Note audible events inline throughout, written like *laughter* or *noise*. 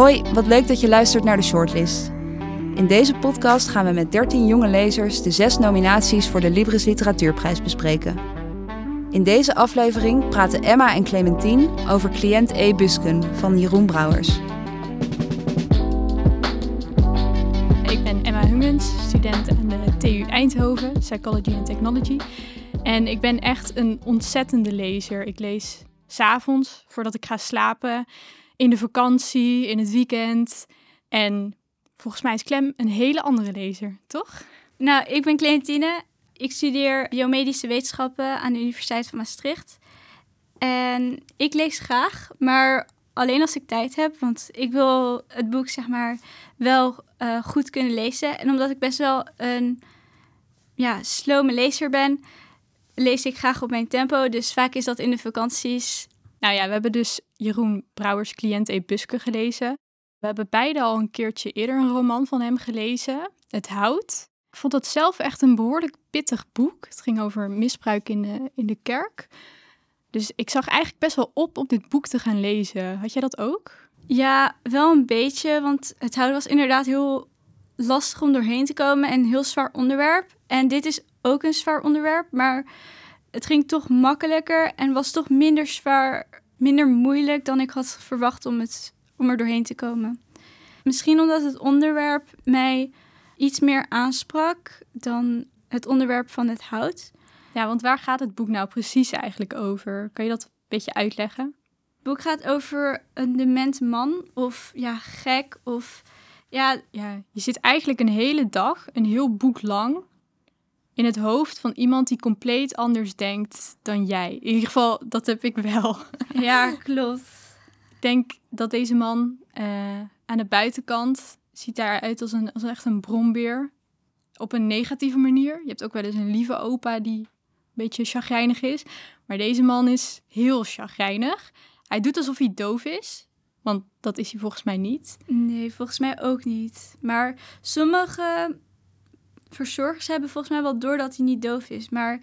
Hoi, wat leuk dat je luistert naar de Shortlist. In deze podcast gaan we met 13 jonge lezers de zes nominaties voor de Libris Literatuurprijs bespreken. In deze aflevering praten Emma en Clementine over Cliënt E. Busken van Jeroen Brouwers. Ik ben Emma Hungens, student aan de TU Eindhoven, Psychology and Technology. En ik ben echt een ontzettende lezer. Ik lees s'avonds voordat ik ga slapen, in de vakantie, in het weekend. En volgens mij is Clem een hele andere lezer, toch? Nou, ik ben Clementine. Ik studeer biomedische wetenschappen aan de Universiteit van Maastricht. En ik lees graag, maar alleen als ik tijd heb. Want ik wil het boek, zeg maar, wel uh, goed kunnen lezen. En omdat ik best wel een ja, slome lezer ben, lees ik graag op mijn tempo. Dus vaak is dat in de vakanties. Nou ja, we hebben dus Jeroen Brouwers cliënt E. Buske gelezen. We hebben beide al een keertje eerder een roman van hem gelezen, Het Hout. Ik vond het zelf echt een behoorlijk pittig boek. Het ging over misbruik in de, in de kerk. Dus ik zag eigenlijk best wel op om dit boek te gaan lezen. Had jij dat ook? Ja, wel een beetje. Want het hout was inderdaad heel lastig om doorheen te komen en een heel zwaar onderwerp. En dit is ook een zwaar onderwerp, maar het ging toch makkelijker en was toch minder zwaar, minder moeilijk dan ik had verwacht om, het, om er doorheen te komen. Misschien omdat het onderwerp mij iets meer aansprak dan het onderwerp van het hout. Ja, want waar gaat het boek nou precies eigenlijk over? Kan je dat een beetje uitleggen? Het boek gaat over een dement man of ja, gek of ja... ja. Je zit eigenlijk een hele dag, een heel boek lang, in het hoofd van iemand die compleet anders denkt dan jij. In ieder geval, dat heb ik wel. *laughs* Ja, klopt. ik denk dat deze man uh, aan de buitenkant ziet daaruit als, een, als echt een brombeer. Op een negatieve manier. Je hebt ook wel eens een lieve opa die een beetje chagrijnig is. Maar deze man is heel chagrijnig. Hij doet alsof hij doof is. Want dat is hij volgens mij niet. Nee, volgens mij ook niet. Maar sommige verzorgers hebben volgens mij wel door dat hij niet doof is. Maar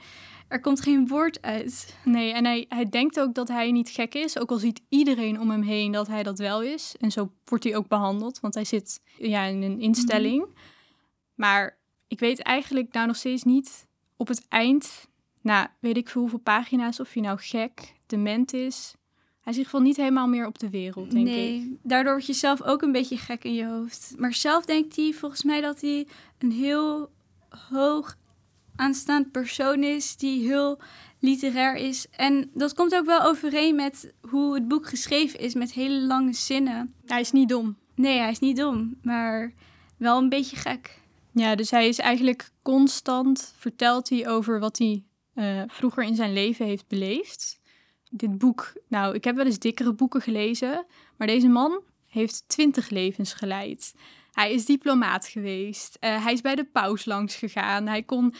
er komt geen woord uit. Nee, en hij, hij denkt ook dat hij niet gek is. Ook al ziet iedereen om hem heen dat hij dat wel is. En zo wordt hij ook behandeld, want hij zit ja, in een instelling. Mhm. Maar ik weet eigenlijk nou nog steeds niet op het eind, nou weet ik veel hoeveel pagina's, of hij nou gek, dement is. Hij is in ieder geval niet helemaal meer op de wereld, denk nee, ik. Nee, daardoor word je zelf ook een beetje gek in je hoofd. Maar zelf denkt hij volgens mij dat hij een heel hoog aanstaand persoon is die heel literair is. En dat komt ook wel overeen met hoe het boek geschreven is, met hele lange zinnen. Hij is niet dom. Nee, hij is niet dom, maar wel een beetje gek. Ja, dus hij is eigenlijk constant vertelt hij over wat hij uh, vroeger in zijn leven heeft beleefd. Dit boek, nou, ik heb wel eens dikkere boeken gelezen, maar deze man heeft twintig levens geleid. Hij is diplomaat geweest. Uh, hij is bij de paus langs gegaan. Hij kon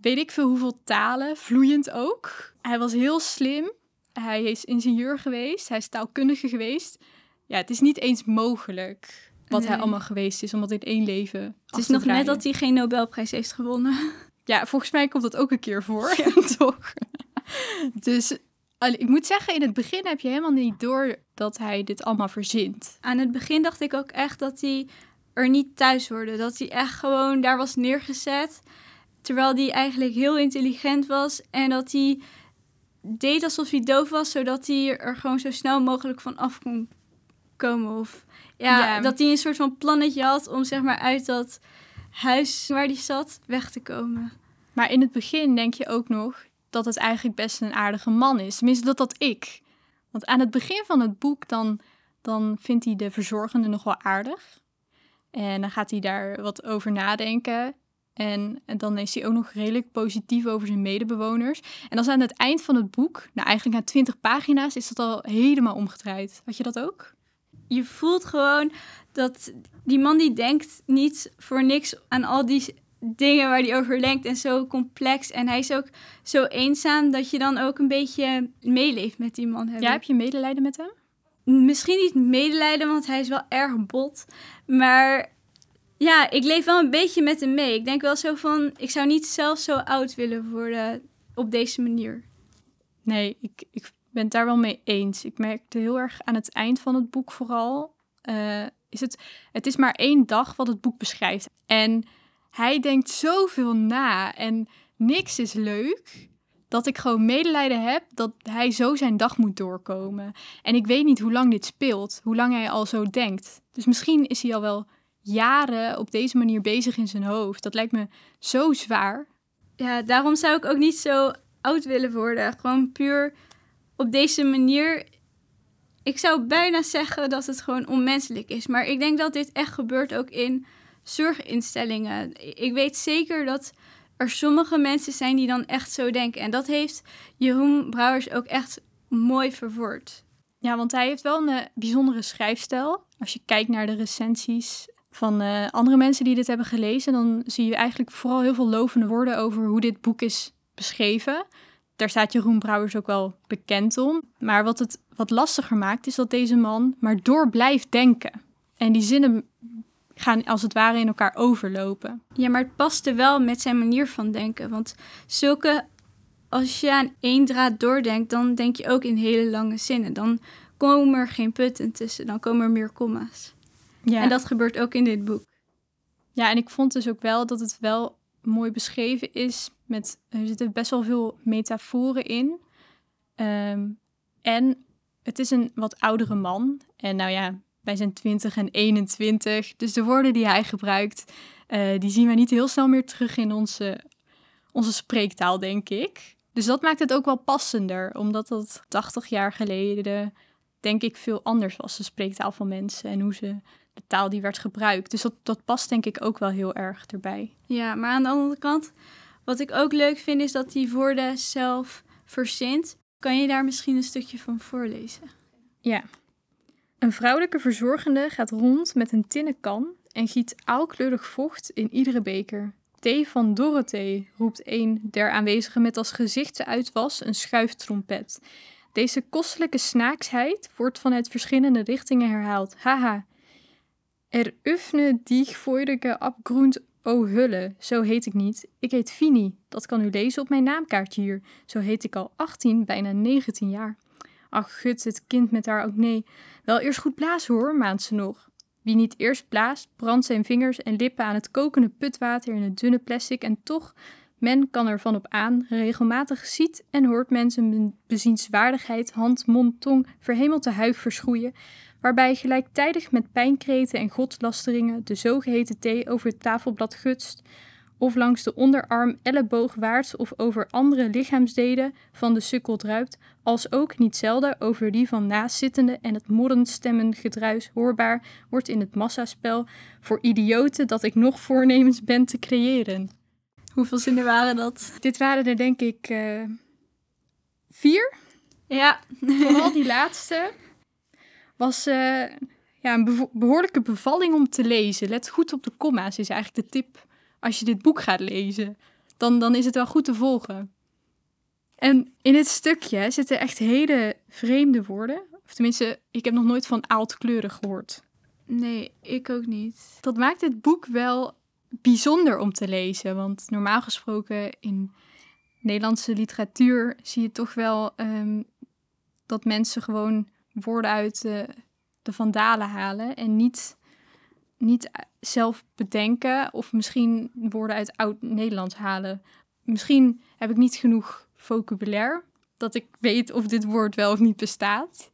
weet ik veel hoeveel talen, vloeiend ook. Hij was heel slim. Hij is ingenieur geweest. Hij is taalkundige geweest. Ja, het is niet eens mogelijk wat hij allemaal geweest is, omdat in één leven. Het is nog net dat hij geen Nobelprijs heeft gewonnen. *laughs* Ja, volgens mij komt dat ook een keer voor. Ja. *laughs* toch? dus ik moet zeggen, in het begin heb je helemaal niet door dat hij dit allemaal verzint. Aan het begin dacht ik ook echt dat hij er niet thuis hoorde. Dat hij echt gewoon daar was neergezet. Terwijl hij eigenlijk heel intelligent was. En dat hij deed alsof hij doof was, zodat hij er gewoon zo snel mogelijk van af kon komen. Of ja, dat hij een soort van plannetje had om zeg maar uit dat huis waar hij zat weg te komen. Maar in het begin denk je ook nog dat het eigenlijk best een aardige man is. Tenminste, dat dat ik. Want aan het begin van het boek dan, dan vindt hij de verzorgende nog wel aardig. En dan gaat hij daar wat over nadenken. En, en, dan is hij ook nog redelijk positief over zijn medebewoners. En dan aan het eind van het boek, nou eigenlijk na twintig pagina's, is dat al helemaal omgedraaid. Had je dat ook? Je voelt gewoon dat die man die denkt niet voor niks aan al die dingen waar hij over denkt en zo complex. En hij is ook zo eenzaam dat je dan ook een beetje meeleeft met die man. Ja, heb je medelijden met hem? Misschien niet medelijden, want hij is wel erg bot. Maar ja, ik leef wel een beetje met hem mee. Ik denk wel zo van, ik zou niet zelf zo oud willen worden op deze manier. Nee, ik, ik ben het daar wel mee eens. Ik merkte heel erg aan het eind van het boek vooral eh, is het, het is maar één dag wat het boek beschrijft. En hij denkt zoveel na en niks is leuk. Dat ik gewoon medelijden heb dat hij zo zijn dag moet doorkomen. En ik weet niet hoe lang dit speelt, hoe lang hij al zo denkt. Dus misschien is hij al wel jaren op deze manier bezig in zijn hoofd. Dat lijkt me zo zwaar. Ja, daarom zou ik ook niet zo oud willen worden. Gewoon puur op deze manier. Ik zou bijna zeggen dat het gewoon onmenselijk is. Maar ik denk dat dit echt gebeurt ook in zorginstellingen. Ik weet zeker dat er sommige mensen zijn die dan echt zo denken. En dat heeft Jeroen Brouwers ook echt mooi verwoord. Ja, want hij heeft wel een eh, bijzondere schrijfstijl. Als je kijkt naar de recensies van uh, andere mensen die dit hebben gelezen, dan zie je eigenlijk vooral heel veel lovende woorden over hoe dit boek is beschreven. Daar staat Jeroen Brouwers ook wel bekend om. Maar wat het wat lastiger maakt, is dat deze man maar door blijft denken. En die zinnen gaan als het ware in elkaar overlopen. Ja, maar het paste wel met zijn manier van denken. Want zulke, als je aan één draad doordenkt, dan denk je ook in hele lange zinnen. Dan komen er geen putten tussen, dan komen er meer komma's. Ja. En dat gebeurt ook in dit boek. Ja, en ik vond dus ook wel dat het wel mooi beschreven is. Met, er zitten best wel veel metaforen in. Ehm, en het is een wat oudere man. En nou ja, wij zijn 20 en 21. Dus de woorden die hij gebruikt, uh, die zien we niet heel snel meer terug in onze, onze spreektaal, denk ik. Dus dat maakt het ook wel passender, omdat dat 80 jaar geleden, denk ik, veel anders was, de spreektaal van mensen en hoe ze de taal die werd gebruikt. Dus dat, dat past denk ik ook wel heel erg erbij. Ja, maar aan de andere kant, wat ik ook leuk vind, is dat die woorden zelf verzint. Kan je daar misschien een stukje van voorlezen? Ja. Een vrouwelijke verzorgende gaat rond met een tinnen kan en giet aalkleurig vocht in iedere beker. Thee van Dorothee, roept een der aanwezigen met als gezichtsuitwas een schuiftrompet. Deze kostelijke snaaksheid wordt vanuit verschillende richtingen herhaald. Haha. Er öffne die feurige abgrund o hulle, zo heet ik niet. Ik heet Fini, dat kan u lezen op mijn naamkaartje hier. Zo heet ik al 18, bijna 19 jaar. Ach, gut, het kind met haar ook nee. Wel eerst goed blazen hoor, maand ze nog. Wie niet eerst blaast, brandt zijn vingers en lippen aan het kokende putwater in het dunne plastic en toch, men kan ervan op aan, regelmatig ziet en hoort men zijn bezienswaardigheid, hand, mond, tong verhemeld huig verschroeien, waarbij gelijktijdig met pijnkreten en godslasteringen de zogeheten thee over het tafelblad gutst, of langs de onderarm elleboogwaarts of over andere lichaamsdelen van de sukkel druipt, als ook niet zelden over die van naastzittende en het morrend stemmengedruis hoorbaar wordt in het massaspel voor idioten dat ik nog voornemens ben te creëren. Hoeveel zinnen waren dat? Dit waren er denk ik uh, vier. Ja. Vooral die laatste was uh, ja, een behoorlijke bevalling om te lezen. Let goed op de komma's is eigenlijk de tip als je dit boek gaat lezen. Dan, dan is het wel goed te volgen. En in het stukje zitten echt hele vreemde woorden. Of tenminste, ik heb nog nooit van aaldkleurig gehoord. Nee, ik ook niet. Dat maakt het boek wel bijzonder om te lezen. Want normaal gesproken in Nederlandse literatuur zie je toch wel um, dat mensen gewoon woorden uit de, de vandalen halen en niet, niet zelf bedenken of misschien woorden uit oud-Nederlands halen. Misschien heb ik niet genoeg vocabulaire dat ik weet of dit woord wel of niet bestaat.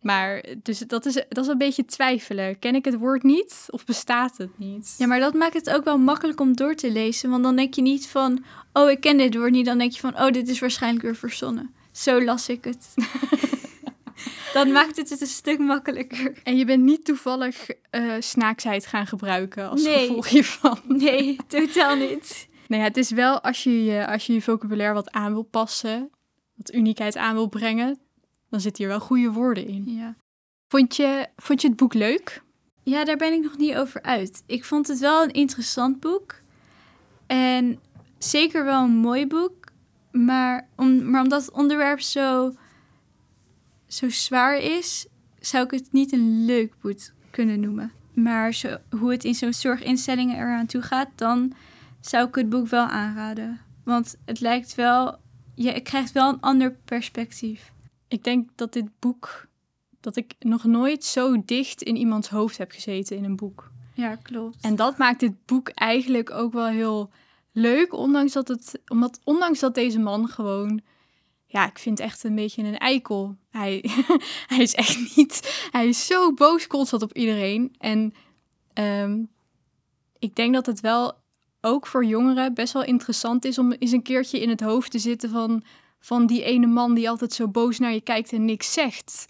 Maar dus dat is, dat is een beetje twijfelen. Ken ik het woord niet of bestaat het niet? Ja, maar dat maakt het ook wel makkelijk om door te lezen. Want dan denk je niet van, oh, ik ken dit woord niet. Dan denk je van, oh, dit is waarschijnlijk weer verzonnen. Zo las ik het. *laughs* dan maakt het het een stuk makkelijker. En je bent niet toevallig uh, snaaksheid gaan gebruiken als nee. gevolg hiervan? Nee, totaal niet. Nee, het is wel als je, je, als je je vocabulaire wat aan wil passen, wat uniekheid aan wil brengen, dan zitten hier wel goede woorden in. Ja. Vond, je, vond je het boek leuk? Ja, daar ben ik nog niet over uit. Ik vond het wel een interessant boek. En zeker wel een mooi boek. Maar, om, maar omdat het onderwerp zo zo zwaar is, zou ik het niet een leuk boek kunnen noemen. Maar zo, hoe het in zo'n zorginstellingen eraan toe gaat, dan zou ik het boek wel aanraden. Want het lijkt wel, je krijgt wel een ander perspectief. Ik denk dat dit boek dat ik nog nooit zo dicht in iemands hoofd heb gezeten in een boek. Ja, klopt. En dat maakt dit boek eigenlijk ook wel heel leuk, ondanks dat, het, omdat, ondanks dat deze man gewoon, ja, ik vind echt een beetje een eikel. Hij, *laughs* hij is echt niet, hij is zo boos constant op iedereen. En ehm, ik denk dat het wel ook voor jongeren best wel interessant is om eens een keertje in het hoofd te zitten van, van die ene man die altijd zo boos naar je kijkt en niks zegt.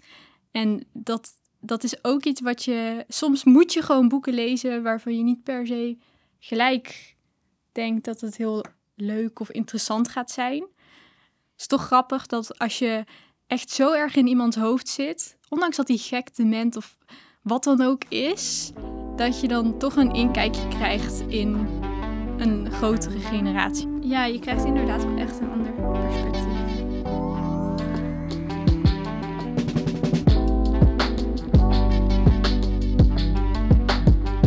En dat, dat is ook iets wat je. Soms moet je gewoon boeken lezen waarvan je niet per se gelijk denkt dat het heel leuk of interessant gaat zijn. Is toch grappig dat als je echt zo erg in iemands hoofd zit, ondanks dat hij gek, dement of wat dan ook is, dat je dan toch een inkijkje krijgt in een grotere generatie. Ja, je krijgt inderdaad wel echt een ander perspectief.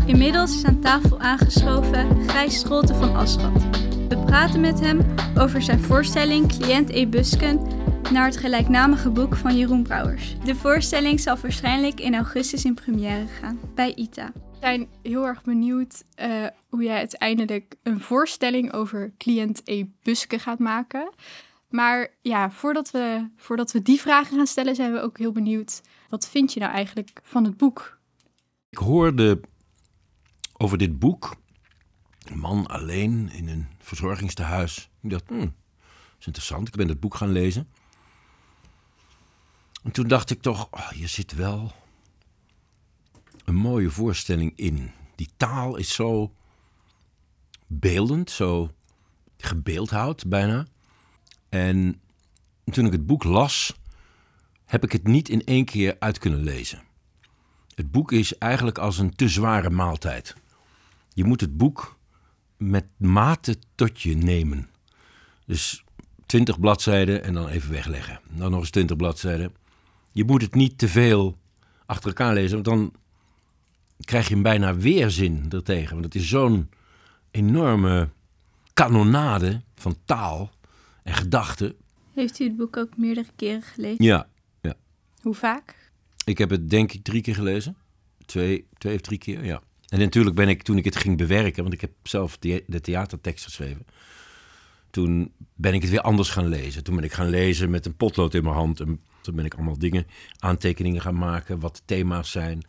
Inmiddels is aan tafel aangeschoven Gijs Scholte van Aschat. We praten met hem over zijn voorstelling Cliënt E. Busken naar het gelijknamige boek van Jeroen Brouwers. De voorstelling zal waarschijnlijk in augustus in première gaan bij ITA. We zijn heel erg benieuwd uh, hoe jij uiteindelijk een voorstelling over cliënt E. Buske gaat maken. Maar ja, voordat we, voordat we die vragen gaan stellen, zijn we ook heel benieuwd. Wat vind je nou eigenlijk van het boek? Ik hoorde over dit boek. Een man alleen in een verzorgingstehuis. Ik dacht, hmm, dat is interessant. Ik ben het boek gaan lezen. En toen dacht ik toch, oh, je zit wel een mooie voorstelling in. Die taal is zo beeldend, zo gebeeldhouwd bijna. En toen ik het boek las, heb ik het niet in één keer uit kunnen lezen. Het boek is eigenlijk als een te zware maaltijd. Je moet het boek met mate tot je nemen. Dus 20 bladzijden en dan even wegleggen. Dan nog eens 20 bladzijden. Je moet het niet te veel achter elkaar lezen, want dan krijg je hem bijna weerzin ertegen. Want het is zo'n enorme kanonade van taal en gedachten. Heeft u het boek ook meerdere keren gelezen? Ja, ja. Hoe vaak? Ik heb het denk ik drie keer gelezen. Twee, twee of drie keer, ja. En natuurlijk ben ik, toen ik het ging bewerken, want ik heb zelf de, de theatertekst geschreven. Toen ben ik het weer anders gaan lezen. Toen ben ik gaan lezen met een potlood in mijn hand. En toen ben ik allemaal dingen, aantekeningen gaan maken, wat de thema's zijn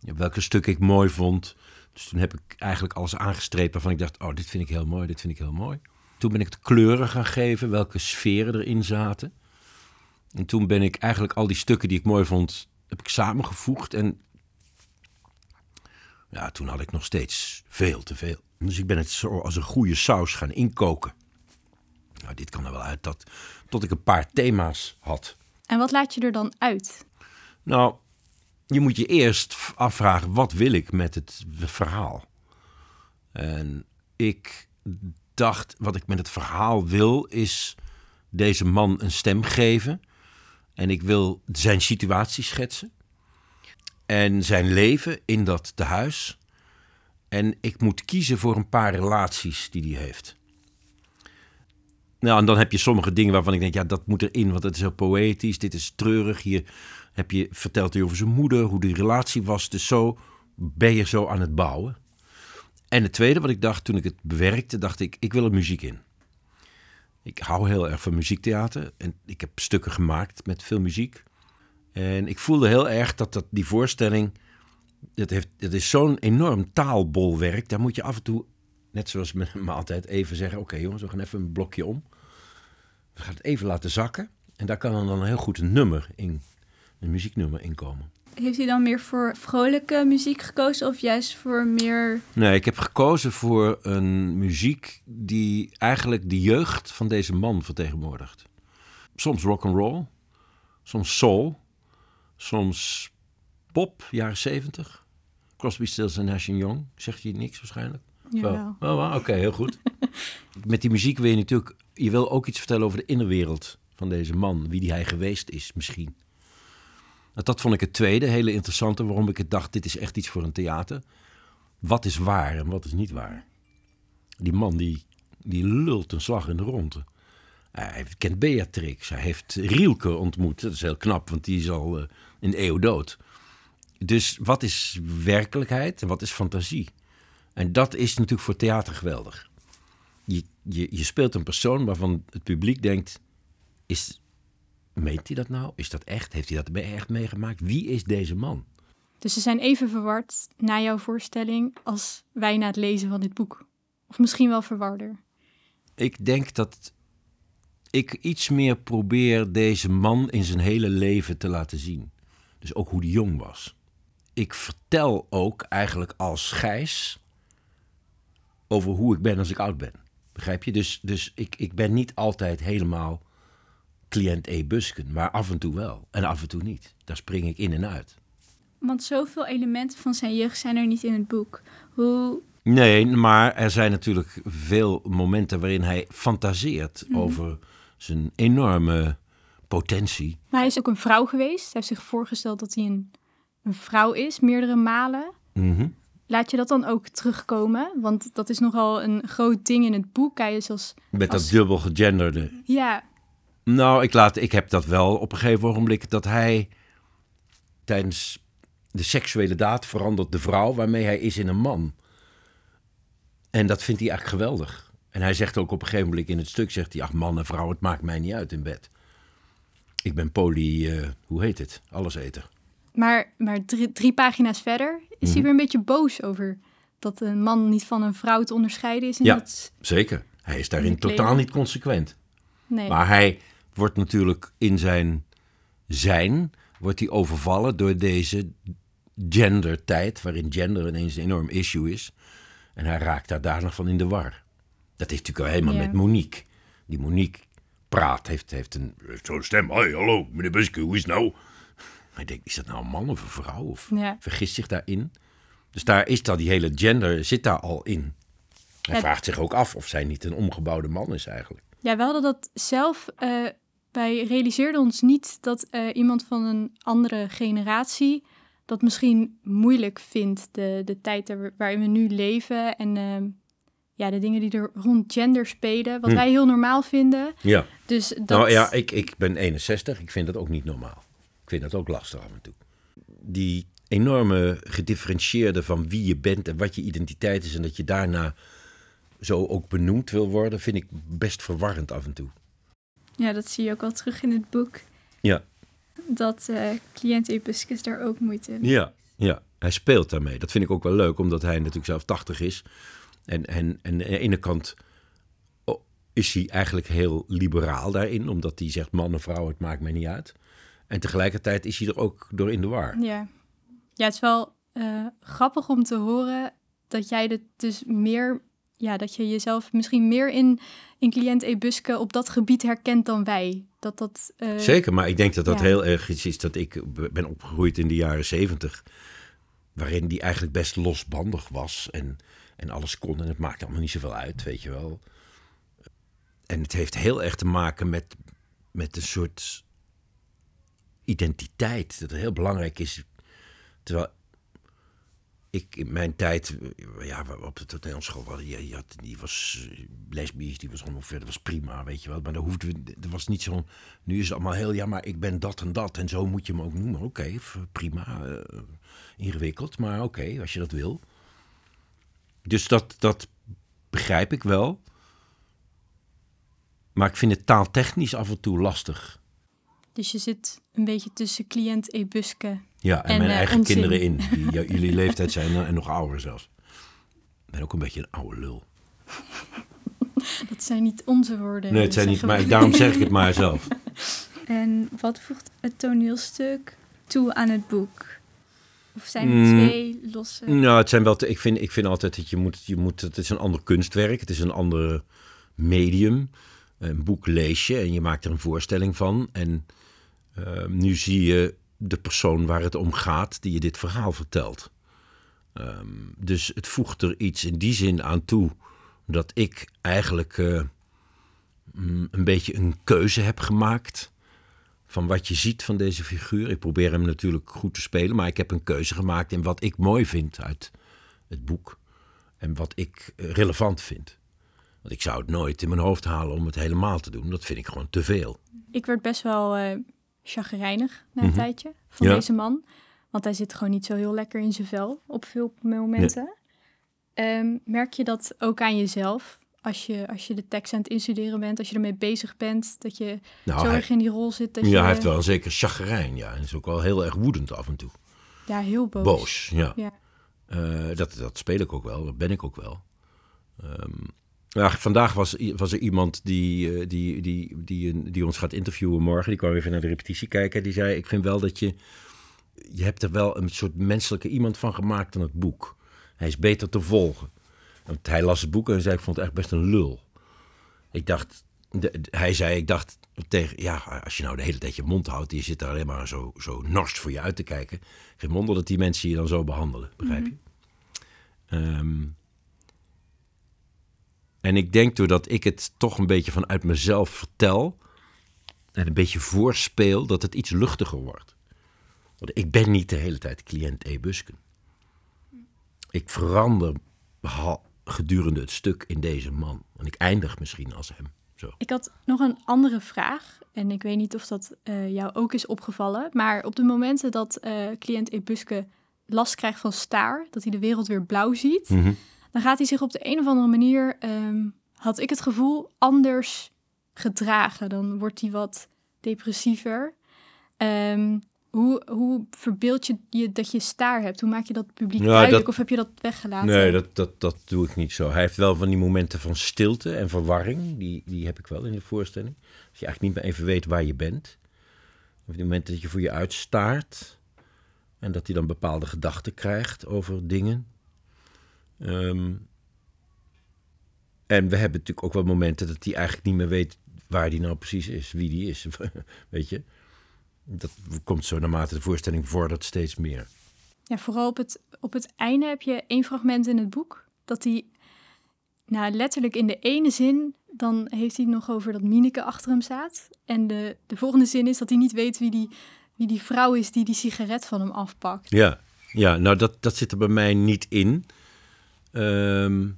welke stukken ik mooi vond. Dus toen heb ik eigenlijk alles aangestreept waarvan ik dacht, oh, dit vind ik heel mooi, dit vind ik heel mooi. Toen ben ik de kleuren gaan geven, welke sferen erin zaten. En toen ben ik eigenlijk al die stukken die ik mooi vond, heb ik samengevoegd. En ja, toen had ik nog steeds veel te veel. Dus ik ben het zo als een goede saus gaan inkoken. Nou, dit kan er wel uit dat, tot ik een paar thema's had. En wat laat je er dan uit? Nou, je moet je eerst afvragen, wat wil ik met het verhaal? En ik dacht, wat ik met het verhaal wil, is deze man een stem geven. En ik wil zijn situatie schetsen. En zijn leven in dat tehuis. En ik moet kiezen voor een paar relaties die hij heeft. Nou, en dan heb je sommige dingen waarvan ik denk, ja, dat moet erin, want het is heel poëtisch, dit is treurig. Hier heb je, vertelt hij over zijn moeder, hoe die relatie was. Dus zo ben je zo aan het bouwen. En het tweede wat ik dacht toen ik het bewerkte, dacht ik, ik wil er muziek in. Ik hou heel erg van muziektheater en ik heb stukken gemaakt met veel muziek. En ik voelde heel erg dat, dat die voorstelling, dat, heeft, dat is zo'n enorm taalbolwerk. Daar moet je af en toe, net zoals me, me altijd, even zeggen, oké jongens, we gaan even een blokje om. We gaan het even laten zakken. En daar kan dan een heel goed een nummer in een muzieknummer inkomen. Heeft u dan meer voor vrolijke muziek gekozen of juist voor meer... Nee, ik heb gekozen voor een muziek die eigenlijk de jeugd van deze man vertegenwoordigt. Soms rock and roll, soms soul, soms pop, jaren zeventig. Crosby, Stills en Nash Young. Zegt je niks waarschijnlijk? Ja. Oh, oh, Oké, heel goed. *laughs* Met die muziek wil je natuurlijk... Je wil ook iets vertellen over de innerwereld van deze man. Wie die hij geweest is misschien. Dat vond ik het tweede hele interessante, waarom ik het dacht, dit is echt iets voor een theater. Wat is waar en wat is niet waar? Die man die, die lult een slag in de ronde. Hij kent Beatrix. Hij heeft Rielke ontmoet. Dat is heel knap, want die is al uh, een eeuw dood. Dus wat is werkelijkheid en wat is fantasie? En dat is natuurlijk voor theater geweldig. Je, je, je speelt een persoon waarvan het publiek denkt: is, meent hij dat nou? Is dat echt? Heeft hij dat echt meegemaakt? Wie is deze man? Dus ze zijn even verward na jouw voorstelling als wij na het lezen van dit boek. Of misschien wel verwarder. Ik denk dat ik iets meer probeer deze man in zijn hele leven te laten zien. Dus ook hoe die jong was. Ik vertel ook eigenlijk als Gijs over hoe ik ben als ik oud ben. Begrijp je? Dus, dus ik, ik ben niet altijd helemaal cliënt E. Busken, maar af en toe wel. En af en toe niet. Daar spring ik in en uit. Want zoveel elementen van zijn jeugd zijn er niet in het boek. Hoe... Nee, maar er zijn natuurlijk veel momenten waarin hij fantaseert Mhm. over zijn enorme potentie. Maar hij is ook een vrouw geweest. Hij heeft zich voorgesteld dat hij een, een vrouw is, meerdere malen. Mhm. Laat je dat dan ook terugkomen? Want dat is nogal een groot ding in het boek. Hij is als... Met Als- dat dubbel gegenderde. Ja, Nou, ik, laat, ik heb dat wel op een gegeven ogenblik dat hij tijdens de seksuele daad verandert de vrouw waarmee hij is in een man. En dat vindt hij eigenlijk geweldig. En hij zegt ook op een gegeven moment in het stuk, zegt hij, ach man en vrouw, het maakt mij niet uit in bed. Ik ben poly, eh, hoe heet het? Alleseter. maar, maar drie, drie pagina's verder is Mhm. hij weer een beetje boos over dat een man niet van een vrouw te onderscheiden is. En Ja. dat, Zeker. Hij is daarin totaal niet consequent. nee. Maar hij wordt natuurlijk in zijn zijn, wordt hij overvallen door deze gendertijd, waarin gender ineens een enorm issue is. En hij raakt daar daar nog van in de war. Dat heeft natuurlijk al helemaal Ja. met Monique. Die Monique praat, heeft, heeft een zo'n stem. Hoi, hallo, meneer Buske, hoe is het nou? Hij denkt, is dat nou een man of een vrouw? Of Ja. vergist zich daarin? Dus daar is dat, die hele gender zit daar al in. Hij Ja. vraagt zich ook af of zij niet een omgebouwde man is eigenlijk. Ja, we hadden dat zelf. eh, wij realiseerden ons niet dat eh, iemand van een andere generatie dat misschien moeilijk vindt. De, de tijd waarin we nu leven en ehm, ja, de dingen die er rond gender spelen. Wat Hm. wij heel normaal vinden. Ja. Dus dat, Nou ja, ik, ik ben 61. Ik vind dat ook niet normaal. Ik vind dat ook lastig af en toe. Die enorme gedifferentieerde van wie je bent en wat je identiteit is... en dat je daarna zo ook benoemd wil worden... vind ik best verwarrend af en toe. Ja, dat zie je ook al terug in het boek. Ja. Dat eh cliënt Ebuscus daar ook moeite mee Ja, ja. Hij speelt daarmee. Dat vind ik ook wel leuk, omdat hij natuurlijk zelf 80 is. En, en, en aan de ene kant oh, is hij eigenlijk heel liberaal daarin... omdat hij zegt man en vrouw, het maakt mij niet uit. En tegelijkertijd is hij er ook door in de war. Ja. ja, het is wel eh, grappig om te horen dat jij het dus meer, ja, dat je jezelf misschien meer in, in cliënt Ebuske op dat gebied herkent dan wij. Dat dat. eh, Zeker, maar ik denk dat dat ja. heel erg iets is dat ik ben opgegroeid in de jaren zeventig. Waarin die eigenlijk best losbandig was en, en alles kon. En het maakte allemaal niet zoveel uit, weet je wel. En het heeft heel erg te maken met, met een soort identiteit. Dat heel belangrijk is. Terwijl ik in mijn tijd, ja, op de toneelschool, wel, je, had, die was eh, lesbisch, die was ongeveer, dat was prima, weet je wel. Maar dat hoefde, er was niet zo'n, nu is het allemaal heel, ja, maar ik ben dat en dat en zo moet je me ook noemen. Oké, prima, eh, ingewikkeld, maar oké, als je dat wil. Dus dat, dat begrijp ik wel. Maar ik vind het taaltechnisch af en toe lastig. Dus je zit een beetje tussen cliënt Ebuske. Ja, en, En, mijn eh, eigen onzin. kinderen in, die *laughs* jullie leeftijd zijn en nog ouder zelfs. Ik ben ook een beetje een oude lul. *laughs* Dat zijn niet onze woorden. Nee, het zijn niet, maar daarom zeg ik het maar *laughs* zelf. En wat voegt het toneelstuk toe aan het boek? Of zijn het Mm. twee losse... Nou, het zijn wel. Te, ik, vind, ik vind altijd dat je moet, je moet. Het is een ander kunstwerk. Het is een ander medium. Een boek lees je en je maakt er een voorstelling van. En eh, nu zie je de persoon waar het om gaat, die je dit verhaal vertelt. Ehm, dus het voegt er iets in die zin aan toe dat ik eigenlijk eh, mm, een beetje een keuze heb gemaakt van wat je ziet van deze figuur. Ik probeer hem natuurlijk goed te spelen, maar ik heb een keuze gemaakt in wat ik mooi vind uit het boek en wat ik eh, relevant vind. Want ik zou het nooit in mijn hoofd halen om het helemaal te doen. Dat vind ik gewoon te veel. Ik werd best wel eh chagrijnig na een Mhm. tijdje van Ja. deze man. Want hij zit gewoon niet zo heel lekker in zijn vel op veel momenten. Ehm, merk je dat ook aan jezelf? Als je, als je de tekst aan het instuderen bent, als je ermee bezig bent, dat je Nou, zo hij, erg in die rol zit. Dat ja, je, hij heeft wel een zeker chagrijn, ja. En is ook wel heel erg woedend af en toe. Ja, heel boos. Boos, ja. Ja. Eh, dat, dat speel ik ook wel, dat ben ik ook wel. Ehm, vandaag was, was er iemand die, eh, die, die, die, die ons gaat interviewen morgen. Die kwam even naar de repetitie kijken. Die zei, ik vind wel dat je... Je hebt er wel een soort menselijke iemand van gemaakt dan het boek. Hij is beter te volgen. Want hij las het boek en zei, ik vond het echt best een lul. Ik dacht... de- hij zei, ik dacht tegen... Ja, als je nou de hele tijd je mond houdt... Je zit daar alleen maar zo, zo norst voor je uit te kijken. Geen wonder dat die mensen je dan zo behandelen. Begrijp je? Ehm, en ik denk doordat ik het toch een beetje vanuit mezelf vertel en een beetje voorspeel, dat het iets luchtiger wordt. Want ik ben niet de hele tijd cliënt E. Busken. Ik verander gedurende het stuk in deze man. En ik eindig misschien als hem. Zo. Ik had nog een andere vraag. En ik weet niet of dat eh, jou ook is opgevallen. Maar op de momenten dat eh, cliënt Ebuske last krijgt van staar, dat hij de wereld weer blauw ziet, Mhm. dan gaat hij zich op de een of andere manier, ehm, had ik het gevoel, anders gedragen. Dan wordt hij wat depressiever. Ehm, hoe, hoe verbeeld je je dat je staar hebt? Hoe maak je dat publiek Ja, duidelijk? dat- Of heb je dat weggelaten? Nee, dat, dat, dat doe ik niet zo. Hij heeft wel van die momenten van stilte en verwarring. Die, die heb ik wel in de voorstelling. Dat je eigenlijk niet meer even weet waar je bent. Of die momenten dat je voor je uitstaart. En dat hij dan bepaalde gedachten krijgt over dingen. Ehm, en we hebben natuurlijk ook wel momenten dat hij eigenlijk niet meer weet waar hij nou precies is. Wie die is. *laughs* weet je? Dat komt zo naarmate de voorstelling vordert steeds meer. Ja, vooral op het, op het einde heb je één fragment in het boek. Dat hij, nou letterlijk in de ene zin, dan heeft hij het nog over dat Mineke achter hem staat. En de, de volgende zin is dat hij niet weet wie die, wie die vrouw is die die sigaret van hem afpakt. Ja, ja nou dat, dat zit er bij mij niet in. Ehm,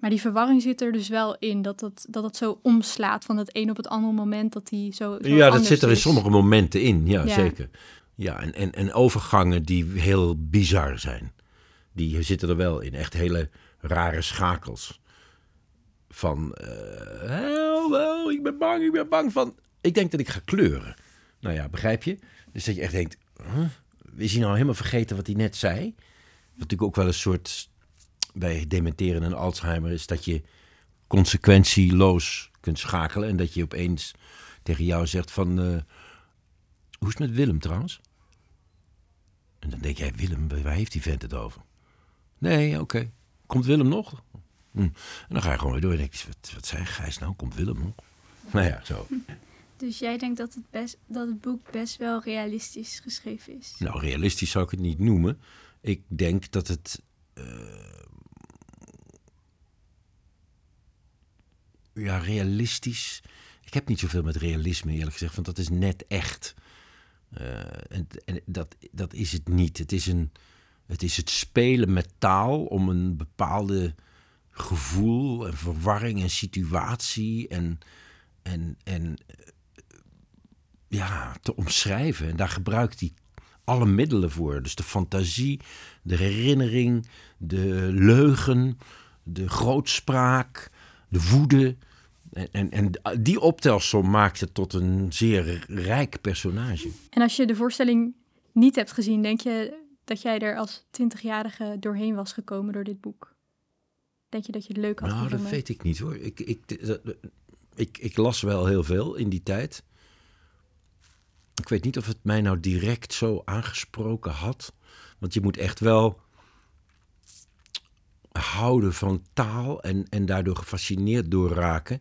Maar die verwarring zit er dus wel in, dat het, dat het zo omslaat van het een op het andere moment dat hij zo, zo ja, dat zit er in is. sommige momenten in, ja, Ja. zeker. Ja, en, en, en overgangen die heel bizar zijn. Die zitten er wel in. Echt hele rare schakels. Van, wel, ik ben bang, ik ben bang van... Ik denk dat ik ga kleuren. Nou ja, begrijp je? Dus dat je echt denkt, huh? is hij nou helemaal vergeten wat hij net zei? Wat natuurlijk ook wel een soort, bij dementeren en Alzheimer, is dat je consequentieloos kunt schakelen. En dat je opeens tegen jou zegt van, eh, hoe is het met Willem trouwens? En dan denk jij, Willem, waar heeft die vent het over? Nee, oké. Komt Willem nog? Hm. En dan ga je gewoon weer door en denk je, wat, wat zei Gijs nou? Komt Willem nog? *laughs* Nou ja, zo. Dus jij denkt dat het, best, dat het boek best wel realistisch geschreven is? Nou, realistisch zou ik het niet noemen. Ik denk dat het. eh, ja, realistisch. Ik heb niet zoveel met realisme, eerlijk gezegd, want dat is net echt. Eh, en en dat, dat is het niet. Het is, een, het is het spelen met taal om een bepaalde gevoel en verwarring en situatie en, en, en ja, te omschrijven. En daar gebruikt hij alle middelen voor. Dus de fantasie, de herinnering, de leugen, de grootspraak, de woede. En, en, en die optelsom maakt het tot een zeer rijk personage. En als je de voorstelling niet hebt gezien, denk je dat jij er als twintigjarige doorheen was gekomen door dit boek? Denk je dat je het leuk had Nou, dat weet ik niet hoor. Ik, ik, dat- ik, ik las wel heel veel in die tijd. Ik weet niet of het mij nou direct zo aangesproken had. Want je moet echt wel houden van taal en, en daardoor gefascineerd door raken.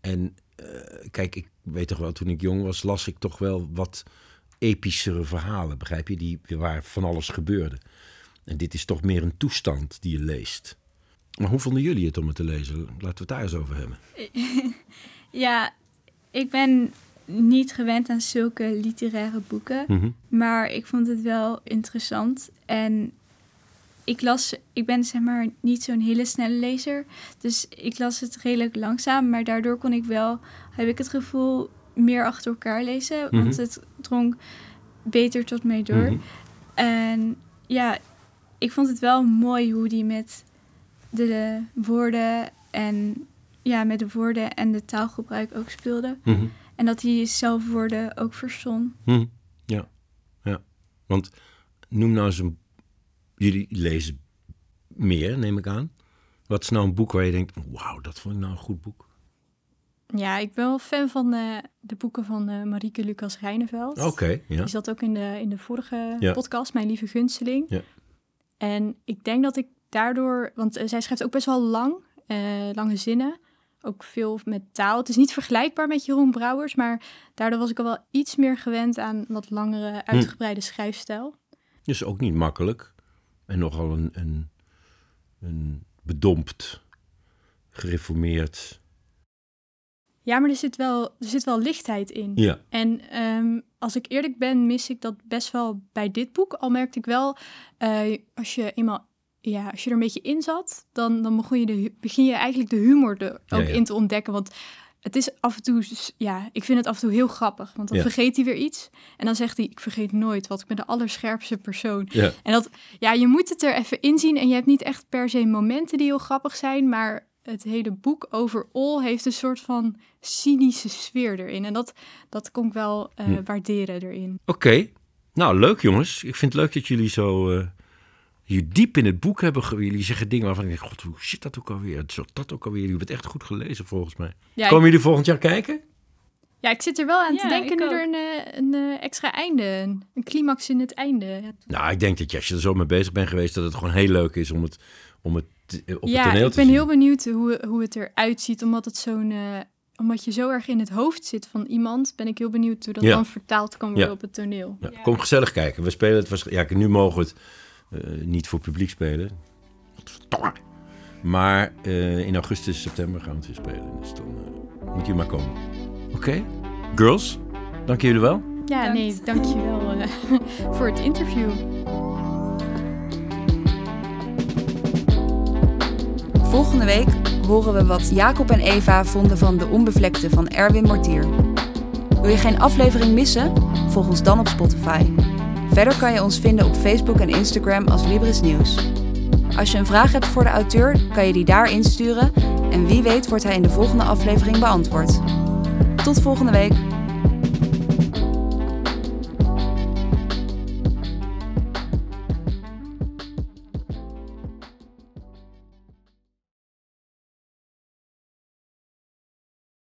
En eh, kijk, ik weet toch wel, toen ik jong was, las ik toch wel wat epischere verhalen, begrijp je? Die, waar van alles gebeurde. En dit is toch meer een toestand die je leest. Maar hoe vonden jullie het om het te lezen? Laten we het daar eens over hebben. *laughs* Ja, ik ben niet gewend aan zulke literaire boeken. Maar ik vond het wel interessant. En ik las, ik ben zeg maar niet zo'n hele snelle lezer. Dus ik las het redelijk langzaam. Maar daardoor kon ik wel, heb ik het gevoel, meer achter elkaar lezen. Want Mhm. het drong beter tot mij door. Mhm. En ja, ik vond het wel mooi hoe die met de woorden en ja, met de woorden en de taalgebruik ook speelde. Mhm. En dat hij zelf woorden ook verstond. Mhm. Ja, ja. Want noem nou eens een... Jullie lezen meer, neem ik aan. Wat is nou een boek waar je denkt... Wauw, dat vond ik nou een goed boek. Ja, ik ben wel fan van eh, de boeken van eh Marieke Lucas Rijneveld. Oké, ja. Die zat ook in de, in de vorige Ja. podcast, Mijn Lieve Gunsteling. Ja. En ik denk dat ik daardoor... Want eh, zij schrijft ook best wel lang, lange zinnen. Ook veel met taal. Het is niet vergelijkbaar met Jeroen Brouwers, maar daardoor was ik al wel iets meer gewend aan wat langere, uitgebreide schrijfstijl. Dus ook niet makkelijk. En nogal een, een, een bedompt, gereformeerd... Ja, maar er zit wel, er zit wel lichtheid in. Ja. En ehm, als ik eerlijk ben, mis ik dat best wel bij dit boek. Al merkte ik wel, eh, als je eenmaal, ja, als je er een beetje in zat, dan, dan begon je de, begin je eigenlijk de humor er Ja, ook ja. in te ontdekken. Want het is af en toe, ja, ik vind het af en toe heel grappig. Want dan Ja. vergeet hij weer iets. En dan zegt hij, ik vergeet nooit, want ik ben de allerscherpste persoon. Ja. En dat, ja, je moet het er even inzien. En je hebt niet echt per se momenten die heel grappig zijn, maar het hele boek overal heeft een soort van cynische sfeer erin. En dat, dat kon ik wel eh, Hm. waarderen erin. Oké. Nou, leuk jongens. Ik vind het leuk dat jullie zo eh, hier diep in het boek hebben. ge- Jullie zeggen dingen waarvan ik denk, god, hoe zit dat ook alweer? Zo dat ook alweer. Jullie hebben het echt goed gelezen volgens mij. Ja, Komen ik, jullie volgend jaar kijken? ja, ik zit er wel aan te Ja, denken ik nu ook. er een, eh, een eh, extra einde, een, een climax in het einde. Ja, Nou, ik denk dat je, als je er zo mee bezig bent geweest, dat het gewoon heel leuk is om het, om het eh, op het ja, toneel ik te ben zien. heel benieuwd hoe, hoe het eruit ziet, omdat het zo'n... omdat je zo erg in het hoofd zit van iemand, ben ik heel benieuwd hoe dat Ja. dan vertaald kan worden Ja. op het toneel. Ja, Kom gezellig kijken. We spelen het waarschijnlijk. Ja, nu mogen we het eh, niet voor publiek spelen. Godverdomme. Maar eh, in augustus, september gaan we het weer spelen. Dus dan eh, moet je maar komen. Oké. Girls, dank jullie wel. Ja, nee, dankjewel eh *laughs* voor het interview. Volgende week horen we wat Jacob en Eva vonden van De Onbevlekte van Erwin Mortier. Wil je geen aflevering missen? Volg ons dan op Spotify. Verder kan je ons vinden op Facebook en Instagram als Libris Nieuws. Als je een vraag hebt voor de auteur, kan je die daar insturen en wie weet wordt hij in de volgende aflevering beantwoord. Tot volgende week!